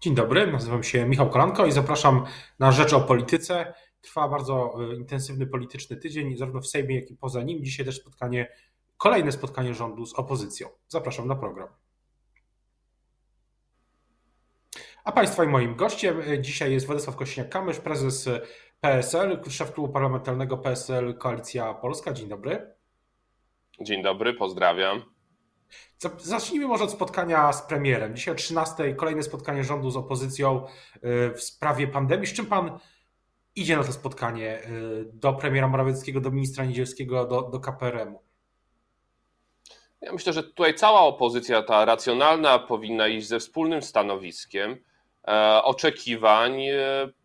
Dzień dobry, nazywam się Michał Kolanko i zapraszam na Rzecz o Polityce. Trwa bardzo e, intensywny polityczny tydzień, zarówno w Sejmie, jak i poza nim. Dzisiaj też spotkanie, kolejne spotkanie rządu z opozycją. Zapraszam na program. A Państwa i moim gościem e, dzisiaj jest Władysław Kośniak-Kamysz, prezes PSL, szef klubu parlamentarnego PSL Koalicja Polska. Dzień dobry. Dzień dobry, pozdrawiam. Zacznijmy może od spotkania z premierem. Dzisiaj o 13 kolejne spotkanie rządu z opozycją y, w sprawie pandemii. Z czym pan idzie na to spotkanie y, do premiera Morawieckiego, do ministra Niedzielskiego, do, do KPRM-u? Ja myślę, że tutaj cała opozycja, ta racjonalna, powinna iść ze wspólnym stanowiskiem e, oczekiwań e,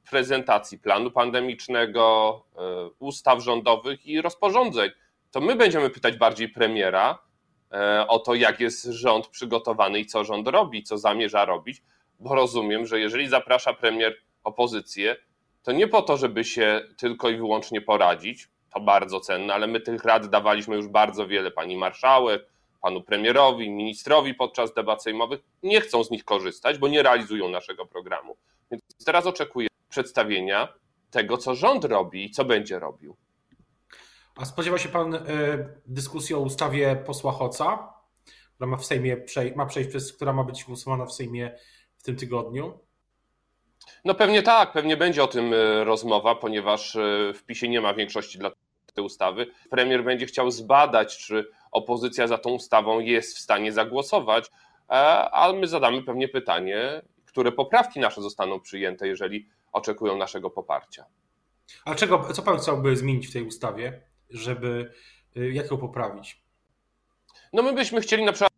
prezentacji planu pandemicznego, e, ustaw rządowych i rozporządzeń. To my będziemy pytać bardziej premiera, o to, jak jest rząd przygotowany i co rząd robi, co zamierza robić, bo rozumiem, że jeżeli zaprasza premier opozycję, to nie po to, żeby się tylko i wyłącznie poradzić, to bardzo cenne, ale my tych rad dawaliśmy już bardzo wiele pani marszałek, panu premierowi, ministrowi podczas debat sejmowych. Nie chcą z nich korzystać, bo nie realizują naszego programu. Więc teraz oczekuję przedstawienia tego, co rząd robi i co będzie robił. A spodziewa się pan e, dyskusji o ustawie posła Hoca, która ma w Sejmie ma przejść przez, która ma być głosowana w Sejmie w tym tygodniu? No pewnie tak, pewnie będzie o tym e, rozmowa, ponieważ e, w PiSie nie ma większości dla tej ustawy. Premier będzie chciał zbadać, czy opozycja za tą ustawą jest w stanie zagłosować, a my zadamy pewnie pytanie, które poprawki nasze zostaną przyjęte, jeżeli oczekują naszego poparcia. A czego, co pan chciałby zmienić w tej ustawie? Żeby y, jak ją poprawić? No my byśmy chcieli na przykład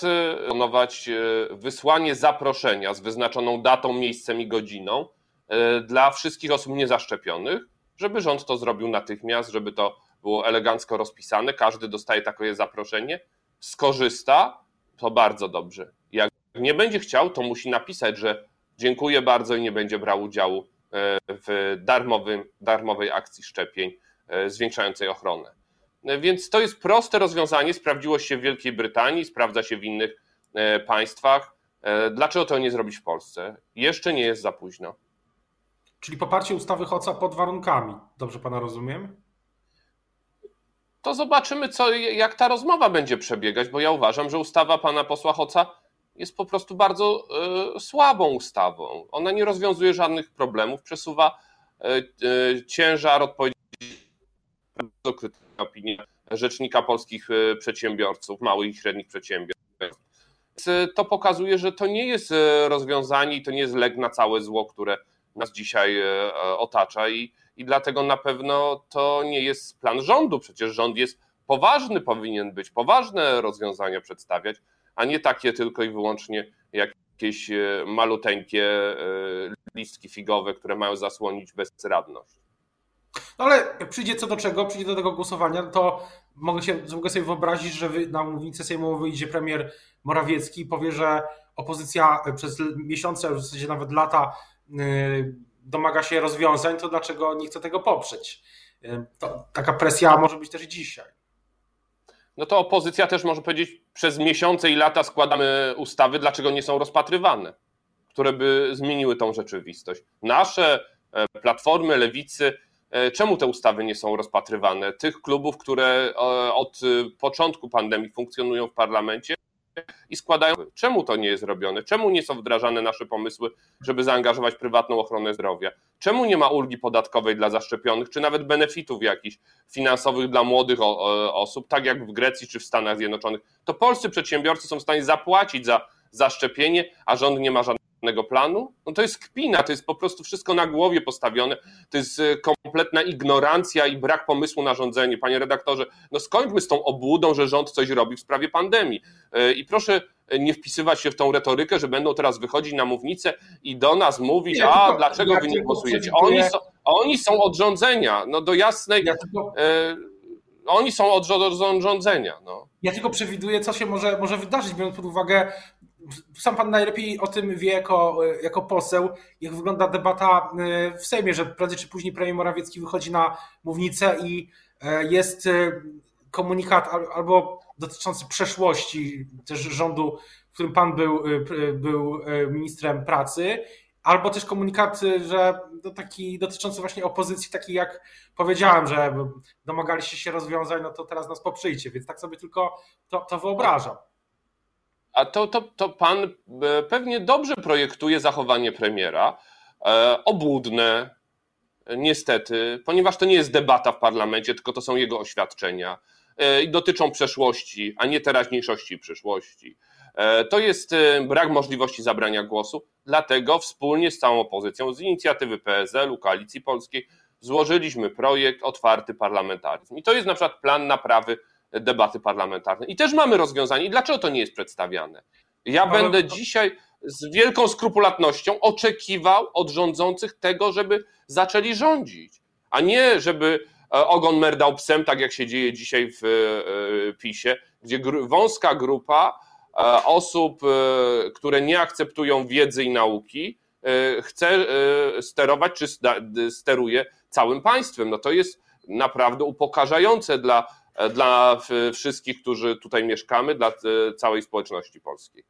planować y, wysłanie zaproszenia z wyznaczoną datą, miejscem i godziną y, dla wszystkich osób niezaszczepionych, żeby rząd to zrobił natychmiast, żeby to było elegancko rozpisane, każdy dostaje takie zaproszenie, skorzysta, to bardzo dobrze. Jak nie będzie chciał, to musi napisać, że dziękuję bardzo i nie będzie brał udziału w darmowym, darmowej akcji szczepień zwiększającej ochronę. E, więc to jest proste rozwiązanie, sprawdziło się w Wielkiej Brytanii, sprawdza się w innych e, państwach. Dlaczego to nie zrobić w Polsce? Jeszcze nie jest za późno. Czyli poparcie ustawy Hoca pod warunkami. Dobrze pana rozumiem? To zobaczymy, co, jak ta rozmowa będzie przebiegać, bo ja uważam, że ustawa pana posła Hoca jest po prostu bardzo y, słabą ustawą. Ona nie rozwiązuje żadnych problemów, przesuwa y, y, ciężar odpowiedzialności bardzo krytyczna opinia Rzecznika Polskich e, Przedsiębiorców, małych i średnich przedsiębiorstw. E, to pokazuje, że to nie jest e, rozwiązanie i to nie jest lek na całe zło, które nas dzisiaj otacza i, i dlatego na pewno to nie jest plan rządu. Przecież rząd jest poważny, powinien być poważne rozwiązania przedstawiać, a nie takie tylko i wyłącznie jakieś maluteńkie listki figowe, które mają zasłonić bezradność. No ale przyjdzie co do czego, przyjdzie do tego głosowania, to mogę, się, mogę sobie wyobrazić, że na mównicę sejmową wyjdzie premier Morawiecki i powie, że opozycja przez miesiące, w zasadzie nawet lata yy, domaga się rozwiązań, to dlaczego nie chce tego poprzeć? Yy, to, taka presja może być też dzisiaj. No to opozycja też może powiedzieć, przez miesiące i lata składamy ustawy, dlaczego nie są rozpatrywane, które by zmieniły tą rzeczywistość. Nasze e, platformy, lewicy E, czemu te ustawy nie są rozpatrywane? Tych klubów, które e, od początku pandemii funkcjonują w parlamencie i składają. Czemu to nie jest robione? Czemu nie są wdrażane nasze pomysły, żeby zaangażować prywatną ochronę zdrowia? Czemu nie ma ulgi podatkowej dla zaszczepionych, czy nawet benefitów jakichś finansowych dla młodych osób, tak jak w Grecji czy w Stanach Zjednoczonych? To polscy przedsiębiorcy są w stanie zapłacić za zaszczepienie, a rząd nie ma żadnego planu, no to jest kpina, to jest po prostu wszystko na głowie postawione, to jest e, kompletna ignorancja i brak pomysłu na rządzenie. Panie redaktorze, no skończmy z tą obłudą, że rząd coś robi w sprawie pandemii. E, I proszę nie wpisywać się w tą retorykę, że będą teraz wychodzić na mównicę i do nas mówić, nie, a dlaczego ja wy nie głosujecie? Oni są, oni są od rządzenia, no do jasnej... Ja tylko... oni są od rządzenia. No. Ja tylko przewiduję, co się może, może wydarzyć, biorąc pod uwagę sam pan najlepiej o tym wie jako, jako poseł, jak wygląda debata e, w Sejmie, że prędzej czy później premier Morawiecki wychodzi na mównicę i e, jest e, komunikat albo dotyczący przeszłości też rządu którym pan był, był ministrem pracy, albo też komunikat, że no taki dotyczący właśnie opozycji, taki jak powiedziałem, że domagaliście się rozwiązań, no to teraz nas poprzyjcie, więc tak sobie tylko to, to wyobrażam. A to, to, to pan e, pewnie dobrze projektuje zachowanie premiera, e, obłudne, niestety, ponieważ to nie jest debata w parlamencie, tylko to są jego oświadczenia e, i dotyczą przeszłości, a nie teraźniejszości i przyszłości. To jest brak możliwości zabrania głosu, dlatego wspólnie z całą opozycją, z inicjatywy PSL-u, Koalicji Polskiej, złożyliśmy projekt Otwarty Parlamentaryzm. I to jest na przykład plan naprawy debaty parlamentarnej. I też mamy rozwiązanie. I dlaczego to nie jest przedstawiane? Ja Ale... będę dzisiaj z wielką skrupulatnością oczekiwał od rządzących tego, żeby zaczęli rządzić, a nie żeby e, ogon merdał psem, tak jak się dzieje dzisiaj w PiSie, gdzie wąska grupa E, osób, e, które nie akceptują wiedzy i nauki, e, chce sterować czy steruje całym państwem. No to jest naprawdę upokarzające dla, dla wszystkich, którzy tutaj mieszkamy, dla całej społeczności polskiej.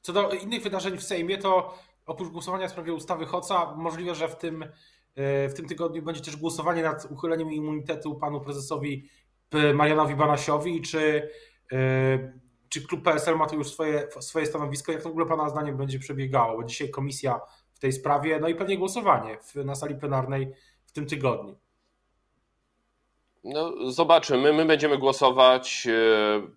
Co do innych wydarzeń w Sejmie, to oprócz głosowania w sprawie ustawy Hoca, możliwe, że w tym, w tym tygodniu będzie też głosowanie nad uchyleniem immunitetu panu prezesowi Marianowi Banasiowi, czy czy klub PSL ma tu już swoje, swoje stanowisko? Jak to w ogóle Pana zdaniem będzie przebiegało? Bo dzisiaj komisja w tej sprawie, no i pewnie głosowanie w, na sali plenarnej w tym tygodniu. No, zobaczymy. My będziemy głosować e,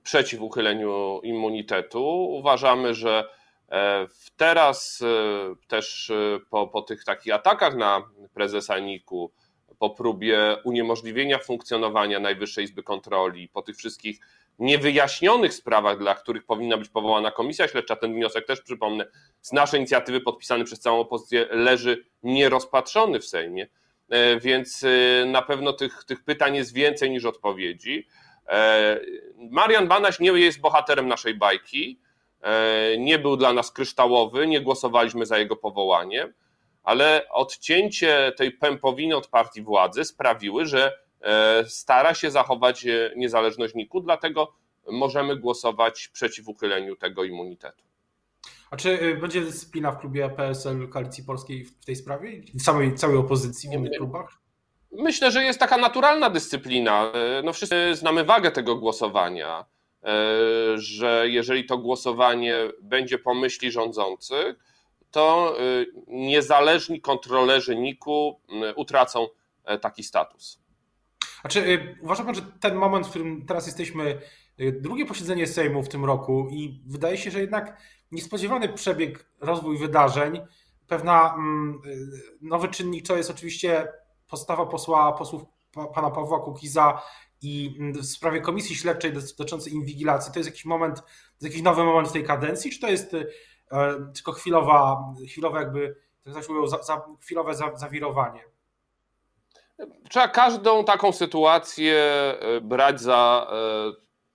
przeciw uchyleniu immunitetu. Uważamy, że e, teraz e, też po, po tych takich atakach na prezesa NIK-u, po próbie uniemożliwienia funkcjonowania Najwyższej Izby Kontroli, po tych wszystkich niewyjaśnionych sprawach, dla których powinna być powołana komisja śledcza, ten wniosek też przypomnę, z naszej inicjatywy podpisany przez całą opozycję leży nierozpatrzony w Sejmie, więc e, na pewno tych, tych pytań jest więcej niż odpowiedzi. E, Marian Banaś nie jest bohaterem naszej bajki, nie był dla nas kryształowy, nie głosowaliśmy za jego powołaniem, ale odcięcie tej pępowiny od partii władzy sprawiły, że E, stara się zachować e, niezależność NIK-u, dlatego możemy głosować przeciw uchyleniu tego immunitetu. A czy e, będzie dyscyplina w klubie PSL Koalicji Polskiej w tej sprawie? W całej, całej opozycji w innych klubach? Myślę, że jest taka naturalna dyscyplina. No wszyscy znamy wagę tego głosowania, że jeżeli to głosowanie będzie po myśli rządzących, to niezależni kontrolerzy NIK-u utracą taki status. Znaczy, y, uważa pan, że ten moment, w którym teraz jesteśmy, y, drugie posiedzenie Sejmu w tym roku i wydaje się, że jednak niespodziewany przebieg, rozwój wydarzeń, pewna mm, y, nowy czynnik to jest oczywiście postawa posła, posłów pana Pawła Kukiza i mm, w sprawie komisji śledczej dotyczącej inwigilacji, to jest jakiś moment, jakiś nowy moment w tej kadencji, czy to jest e, tylko chwilowa, chwilowe jakby, tak jak mówią, za, za, chwilowe zawirowanie? Trzeba każdą taką sytuację brać za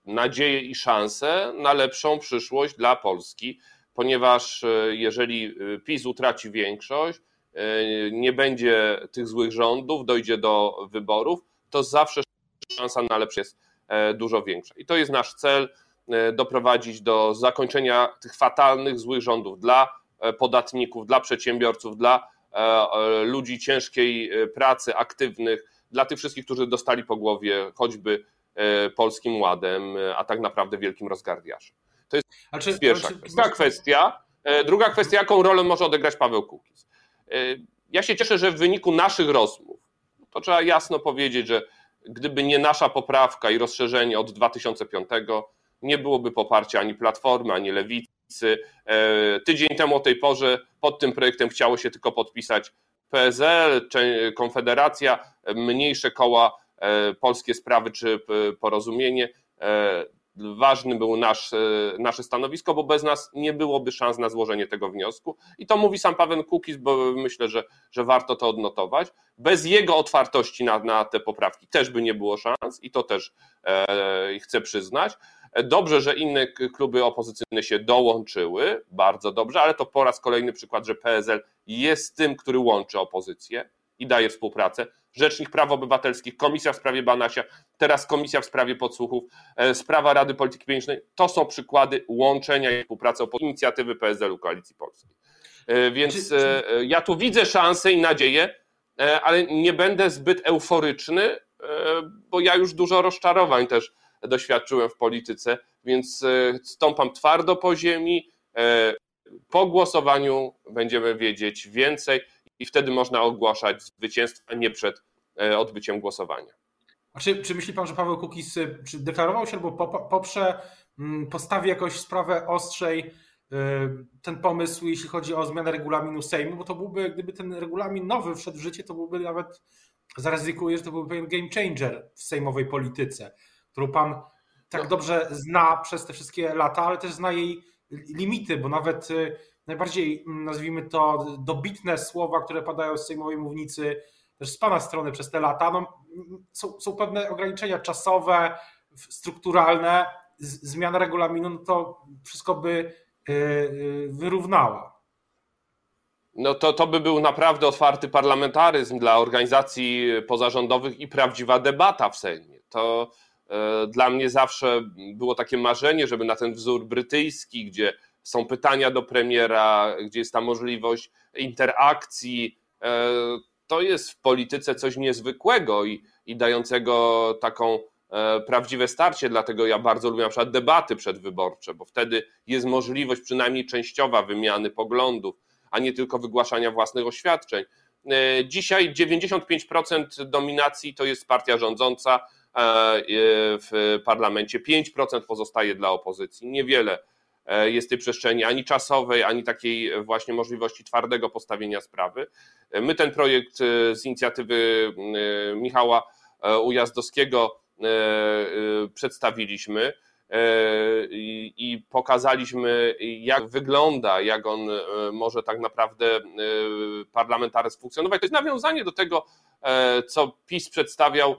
nadzieję i szansę na lepszą przyszłość dla Polski, ponieważ e, jeżeli PiS utraci większość, nie będzie tych złych rządów, dojdzie do wyborów, to zawsze szansa na lepsze jest dużo większa. I to jest nasz cel doprowadzić do zakończenia tych fatalnych, złych rządów dla podatników, dla przedsiębiorców, dla E, e, ludzi ciężkiej e, pracy, aktywnych, dla tych wszystkich, którzy dostali po głowie choćby Polskim Ładem, a tak naprawdę wielkim rozgardiarzem. To jest czy, pierwsza czy, kwestia. kwestia. Druga kwestia, jaką rolę może odegrać Paweł Kukiz. Ja się cieszę, że w wyniku naszych rozmów, to trzeba jasno powiedzieć, że gdyby nie nasza poprawka i rozszerzenie od 2005, nie byłoby poparcia ani Platformy, ani Lewicy, E, tydzień temu o tej porze pod tym projektem chciało się tylko podpisać PSL, Konfederacja, mniejsze koła, e, polskie sprawy czy porozumienie. E, ważny był nasz, nasze stanowisko, bo bez nas nie byłoby szans na złożenie tego wniosku. I to mówi sam Paweł Kukiz, bo myślę, że, że warto to odnotować. Bez jego otwartości na, na te poprawki też by nie było szans i to też e, chcę przyznać. Dobrze, że inne kluby opozycyjne się dołączyły, bardzo dobrze, ale to po raz kolejny przykład, że PSL jest tym, który łączy opozycję i daje współpracę, Rzecznik Praw Obywatelskich, Komisja w sprawie Banasia, teraz Komisja w sprawie podsłuchów, e, sprawa Rady Polityki Pieniężnej. To są przykłady łączenia i współpracy o inicjatywy PSL-u Koalicji Polskiej. E, więc e, ja tu widzę szansę i nadzieję, ale nie będę zbyt euforyczny, bo ja już dużo rozczarowań też doświadczyłem w polityce, więc stąpam twardo po ziemi. Po głosowaniu będziemy wiedzieć więcej i wtedy można ogłaszać zwycięstwo, a nie przed e, odbyciem głosowania. A czy, czy myśli pan, że Paweł Kukiz y, czy deklarował się albo poprze, mm, postawi jakoś sprawę ostrzej y, ten pomysł, jeśli chodzi o zmianę regulaminu Sejmu, bo to byłby, gdyby ten regulamin nowy wszedł w życie, to byłby nawet, zaryzykuję, że to byłby pewien game changer w sejmowej polityce, którą pan tak no. dobrze zna przez te wszystkie lata, ale też zna jej limity, bo nawet y, najbardziej, mm, nazwijmy to, dobitne słowa, które padają z sejmowej mównicy, też z Pana strony przez te lata, no, są, są pewne ograniczenia czasowe, strukturalne, zmiana regulaminu, no to wszystko by y, y, wyrównała. No to, to by był naprawdę otwarty parlamentaryzm dla organizacji pozarządowych i prawdziwa debata w Sejmie. To e, dla mnie zawsze było takie marzenie, żeby na ten wzór brytyjski, gdzie są pytania do premiera, gdzie jest ta możliwość interakcji. E, to jest w polityce coś niezwykłego i, i dającego taką e, prawdziwe starcie, dlatego ja bardzo lubię na przykład debaty przedwyborcze, bo wtedy jest możliwość przynajmniej częściowa wymiany poglądów, a nie tylko wygłaszania własnych oświadczeń. E, dzisiaj 95% dominacji to jest partia rządząca w parlamencie, 5% pozostaje dla opozycji, niewiele jest tej przestrzeni ani czasowej, ani takiej właśnie możliwości twardego postawienia sprawy. E, my ten projekt e, z inicjatywy Michała Ujazdowskiego przedstawiliśmy i pokazaliśmy, jak wygląda, jak on może tak naprawdę parlamentaryzm funkcjonować. To jest nawiązanie do tego, co PiS przedstawiał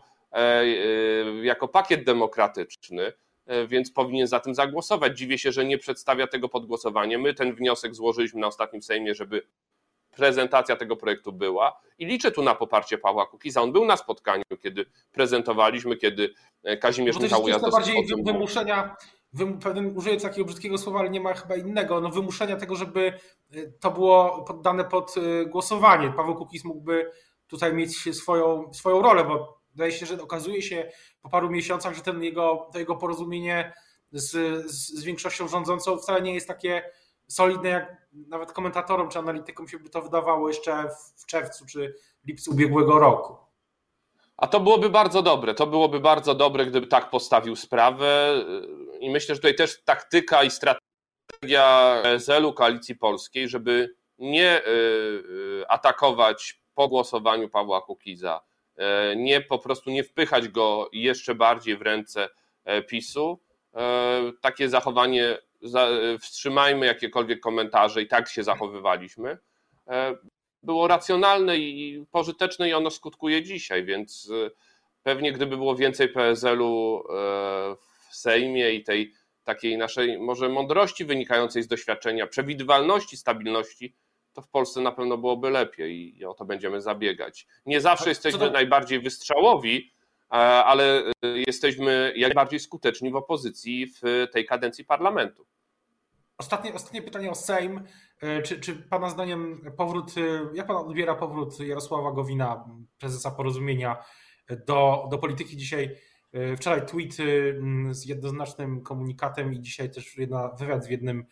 jako pakiet demokratyczny E, więc powinien za tym zagłosować. Dziwię się, że nie przedstawia tego pod głosowanie. My ten wniosek złożyliśmy na ostatnim Sejmie, żeby prezentacja tego projektu była i liczę tu na poparcie Pawła Kukiza. On był na spotkaniu, kiedy prezentowaliśmy, kiedy e, Kazimierz Bo Michał Jazdowski... bardziej wymuszenia, wym, użyję takiego brzydkiego słowa, ale nie ma chyba innego, no wymuszenia tego, żeby e, to było poddane pod głosowanie. Paweł Kukiz mógłby tutaj mieć swoją, swoją rolę, bo Wydaje się, że okazuje się po paru miesiącach, że ten jego, to jego porozumienie z, z, z większością rządzącą wcale nie jest takie solidne, jak nawet komentatorom czy analitykom się by to wydawało jeszcze w, czerwcu czy lipcu ubiegłego roku. A to byłoby bardzo dobre. To byłoby bardzo dobre, gdyby tak postawił sprawę. I myślę, że tutaj też taktyka i strategia PSL-u Koalicji Polskiej, żeby nie y, y, atakować po głosowaniu Pawła Kukiza nie po prostu nie wpychać go jeszcze bardziej w ręce e, PiSu. E, takie zachowanie, wstrzymajmy jakiekolwiek komentarze, i tak się zachowywaliśmy. Było racjonalne i pożyteczne i ono skutkuje dzisiaj, więc pewnie gdyby było więcej PSL-u w Sejmie i tej takiej naszej może mądrości wynikającej z doświadczenia, przewidywalności, stabilności, to w Polsce na pewno byłoby lepiej i o to będziemy zabiegać. Nie zawsze jesteśmy to... najbardziej wystrzałowi, e, ale e, jesteśmy jak najbardziej skuteczni w opozycji w tej kadencji parlamentu. Ostatnie, ostatnie pytanie o Sejm. E, czy, czy Pana zdaniem powrót, jak Pan odbiera powrót Jarosława Gowina, prezesa porozumienia, do, do polityki dzisiaj? Wczoraj tweet z jednoznacznym komunikatem i dzisiaj też jedna, wywiad w jednym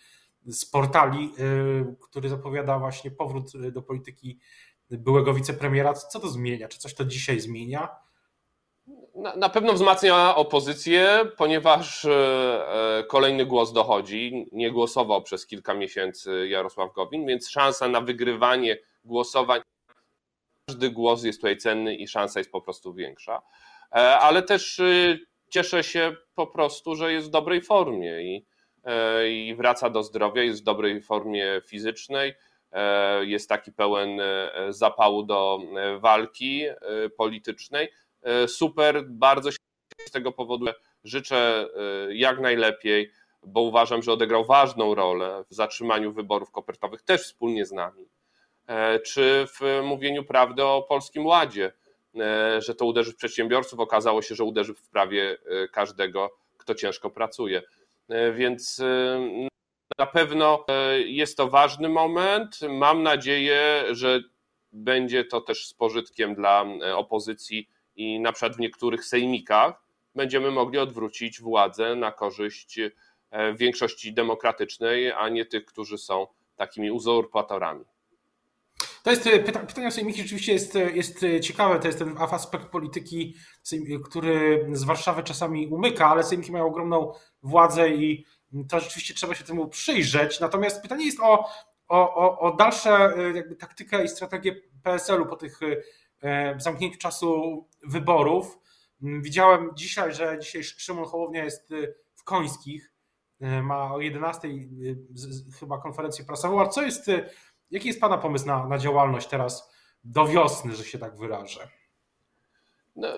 z portali, y, który zapowiada właśnie powrót y, do polityki byłego wicepremiera. Co to zmienia? Czy coś to dzisiaj zmienia? Na, na pewno wzmacnia opozycję, ponieważ e, kolejny głos dochodzi. Nie głosował przez kilka miesięcy Jarosław Gowin, więc szansa na wygrywanie głosowań, każdy głos jest tutaj cenny i szansa jest po prostu większa. E, ale też y, cieszę się po prostu, że jest w dobrej formie i i wraca do zdrowia, jest w dobrej formie fizycznej, e, jest taki pełen e, zapału do walki politycznej. Super, bardzo się z tego powodu życzę jak najlepiej, bo uważam, że odegrał ważną rolę w zatrzymaniu wyborów kopertowych, też wspólnie z nami, czy w mówieniu prawdy o Polskim Ładzie. że to uderzy w przedsiębiorców. Okazało się, że uderzy w prawie każdego, kto ciężko pracuje. Więc na pewno jest to ważny moment. Mam nadzieję, że będzie to też z pożytkiem dla opozycji i na przykład w niektórych sejmikach będziemy mogli odwrócić władzę na korzyść e, większości demokratycznej, a nie tych, którzy są takimi uzurpatorami. To jest e, pyta, pytanie o sejmiki rzeczywiście jest, e, jest ciekawe. To jest ten aspekt polityki, który z Warszawy czasami umyka, ale sejmiki mają ogromną władzę i to rzeczywiście trzeba się temu przyjrzeć. Natomiast pytanie jest o, o, o dalsze jakby taktykę i strategię PSL-u po tych zamknięciu czasu wyborów. Mm, widziałem dzisiaj, że dzisiaj Szymon Hołownia jest w Końskich, ma o 11 y, chyba konferencję prasową. A co jest, jaki jest Pana pomysł na, na działalność teraz do wiosny, że się tak wyrażę? No,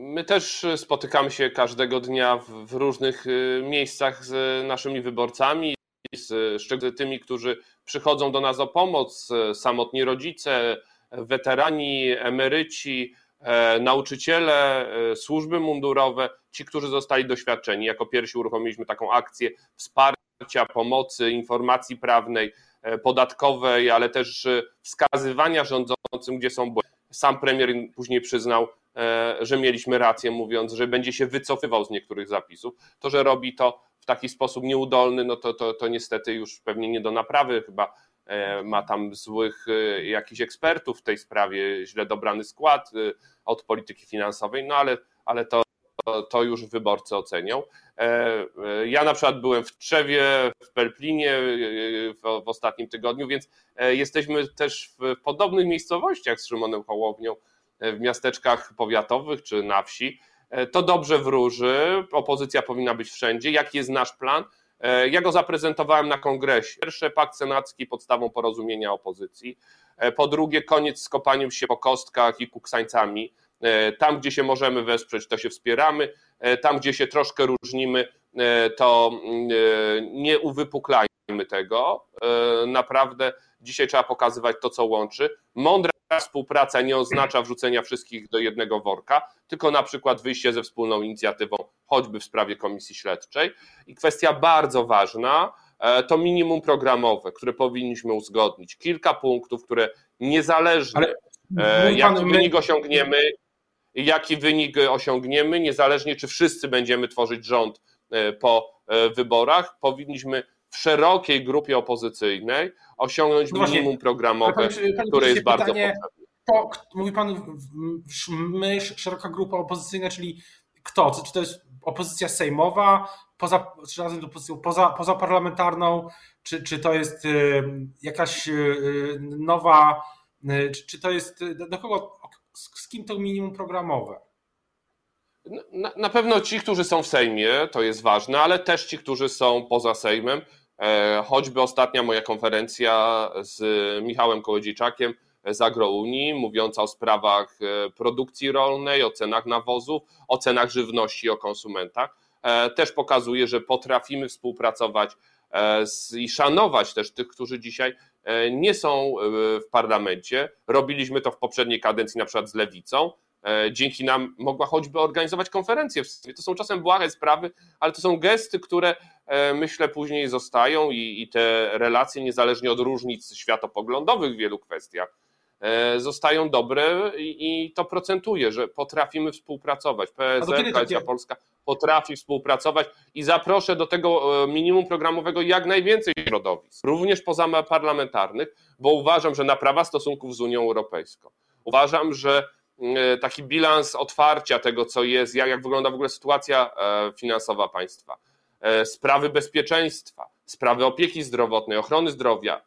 my też spotykamy się każdego dnia w różnych miejscach z naszymi wyborcami, z szczególnie tymi, którzy przychodzą do nas o pomoc, samotni rodzice, weterani, emeryci, E, nauczyciele, e, służby mundurowe, ci, którzy zostali doświadczeni. Jako pierwsi uruchomiliśmy taką akcję wsparcia, pomocy, informacji prawnej, podatkowej, ale też wskazywania rządzącym, gdzie są błędy. Sam premier później przyznał, że mieliśmy rację, mówiąc, że będzie się wycofywał z niektórych zapisów. To, że robi to w taki sposób nieudolny, no to, to, to niestety już pewnie nie do naprawy. Chyba E, ma tam złych e, jakichś ekspertów w tej sprawie, źle dobrany skład e, od polityki finansowej, no ale, ale to, to już wyborcy ocenią. Ja na przykład byłem w Trzewie, w Pelplinie w, w ostatnim tygodniu, więc jesteśmy też w podobnych miejscowościach z Szymonem Hołownią, w miasteczkach powiatowych czy na wsi. To dobrze wróży, opozycja powinna być wszędzie. Jaki jest nasz plan? E, ja go zaprezentowałem na kongresie. Pierwsze, pakt senacki podstawą porozumienia opozycji. E, po drugie, koniec z kopaniem się po kostkach i kuksańcami. E, tam, gdzie się możemy wesprzeć, to się wspieramy. Tam, gdzie się troszkę różnimy, to mm, nie uwypuklajmy tego. Naprawdę dzisiaj trzeba pokazywać to, co łączy. Mądra współpraca nie oznacza wrzucenia wszystkich do jednego worka, tylko na przykład wyjście ze wspólną inicjatywą, choćby w sprawie komisji śledczej. I kwestia bardzo ważna e, to minimum programowe, które powinniśmy uzgodnić. Kilka punktów, które niezależnie Ale, jaki wynik osiągniemy, jaki wynik osiągniemy, niezależnie czy wszyscy będziemy tworzyć rząd e, po e, wyborach, powinniśmy w szerokiej grupie opozycyjnej osiągnąć no minimum programowe, pan, pan które jest bardzo pytanie, potrzebne. To, mówi pan, my, szeroka grupa opozycyjna, czyli kto? Czy to jest opozycja sejmowa, poza, czy razem opozycją poza, pozaparlamentarną, czy, czy to jest y, jakaś nowa, czy, czy to jest, do kogo, z, z kim to minimum programowe? Na, na, pewno ci, którzy są w Sejmie, to jest ważne, ale też ci, którzy są poza Sejmem. E, choćby ostatnia moja konferencja z Michałem Kołodziejczakiem z Agrounii, mówiąca o sprawach e, produkcji rolnej, o cenach nawozów, o cenach żywności, o konsumentach, e, też pokazuje, że potrafimy współpracować i szanować też tych, którzy dzisiaj nie są w parlamencie. Robiliśmy to w poprzedniej kadencji na przykład z Lewicą, E, dzięki nam mogła choćby organizować konferencje. To są czasem błahe sprawy, ale to są gesty, które e, myślę później zostają i, i te relacje, niezależnie od różnic światopoglądowych w wielu kwestiach, e, zostają dobre i, i to procentuje, że potrafimy współpracować. PSL, Koalicja Polska potrafi współpracować i zaproszę do tego minimum programowego jak najwięcej środowisk, również pozaparlamentarnych, bo uważam, że naprawa stosunków z Unią Europejską. Uważam, że E, taki bilans otwarcia tego, co jest, jak, jak wygląda w ogóle sytuacja e, finansowa państwa, e, sprawy bezpieczeństwa, sprawy opieki zdrowotnej, ochrony zdrowia,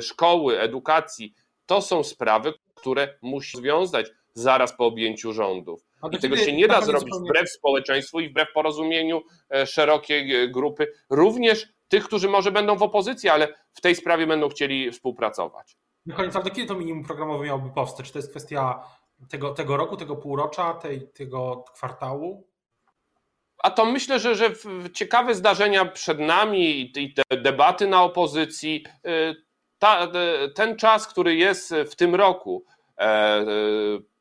szkoły, edukacji. To są sprawy, które musi związać zaraz po objęciu rządów. I tego się nie da zrobić wbrew społeczeństwu i wbrew porozumieniu szerokiej grupy, również tych, którzy może będą w opozycji, ale w tej sprawie będą chcieli współpracować. Na koniec, ale kiedy to minimum programowe miałoby powstać? Czy to jest kwestia tego, tego roku, tego półrocza, tej, tego kwartału? A to myślę, że, że ciekawe zdarzenia przed nami i te debaty na opozycji, y, ta, ten czas, który jest w tym roku, e,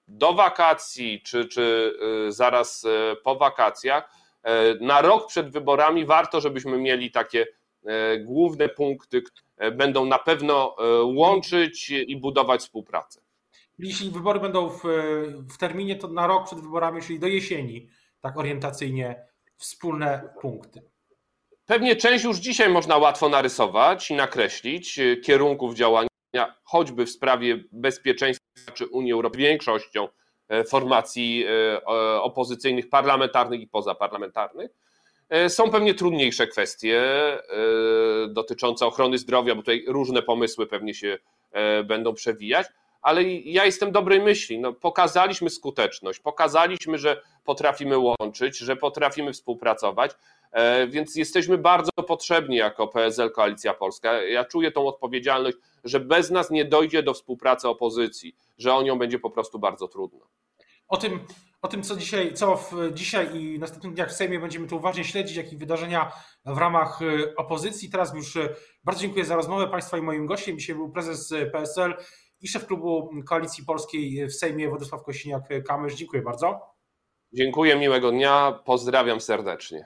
do wakacji, czy, czy zaraz po wakacjach, na rok przed wyborami warto, żebyśmy mieli takie główne punkty, które będą na pewno łączyć i budować współpracę. Jeśli wybory będą w, w terminie, to na rok przed wyborami, czyli do jesieni, tak orientacyjnie, wspólne punkty. Pewnie część już dzisiaj można łatwo narysować i nakreślić e, kierunków działania, choćby w sprawie bezpieczeństwa czy Unii Europejskiej, większością e, formacji e, opozycyjnych, parlamentarnych i pozaparlamentarnych. Są pewnie trudniejsze kwestie dotyczące ochrony zdrowia, bo tutaj różne pomysły pewnie się będą przewijać, ale ja jestem dobrej myśli. No, pokazaliśmy skuteczność, pokazaliśmy, że potrafimy łączyć, że potrafimy współpracować, e, więc jesteśmy bardzo potrzebni jako PSL Koalicja Polska. Ja czuję tą odpowiedzialność, że bez nas nie dojdzie do współpracy opozycji, że o nią będzie po prostu bardzo trudno. O tym, o tym co, dzisiaj, co w, dzisiaj i następnych dniach w Sejmie będziemy tu uważnie śledzić, jak i wydarzenia w ramach e, opozycji. Teraz już e, bardzo dziękuję za rozmowę Państwa i moim gościem. Dzisiaj był prezes PSL i szef klubu Koalicji Polskiej w Sejmie Władysław Kośniak-Kamysz. Dziękuję bardzo. Dziękuję, miłego dnia, pozdrawiam serdecznie.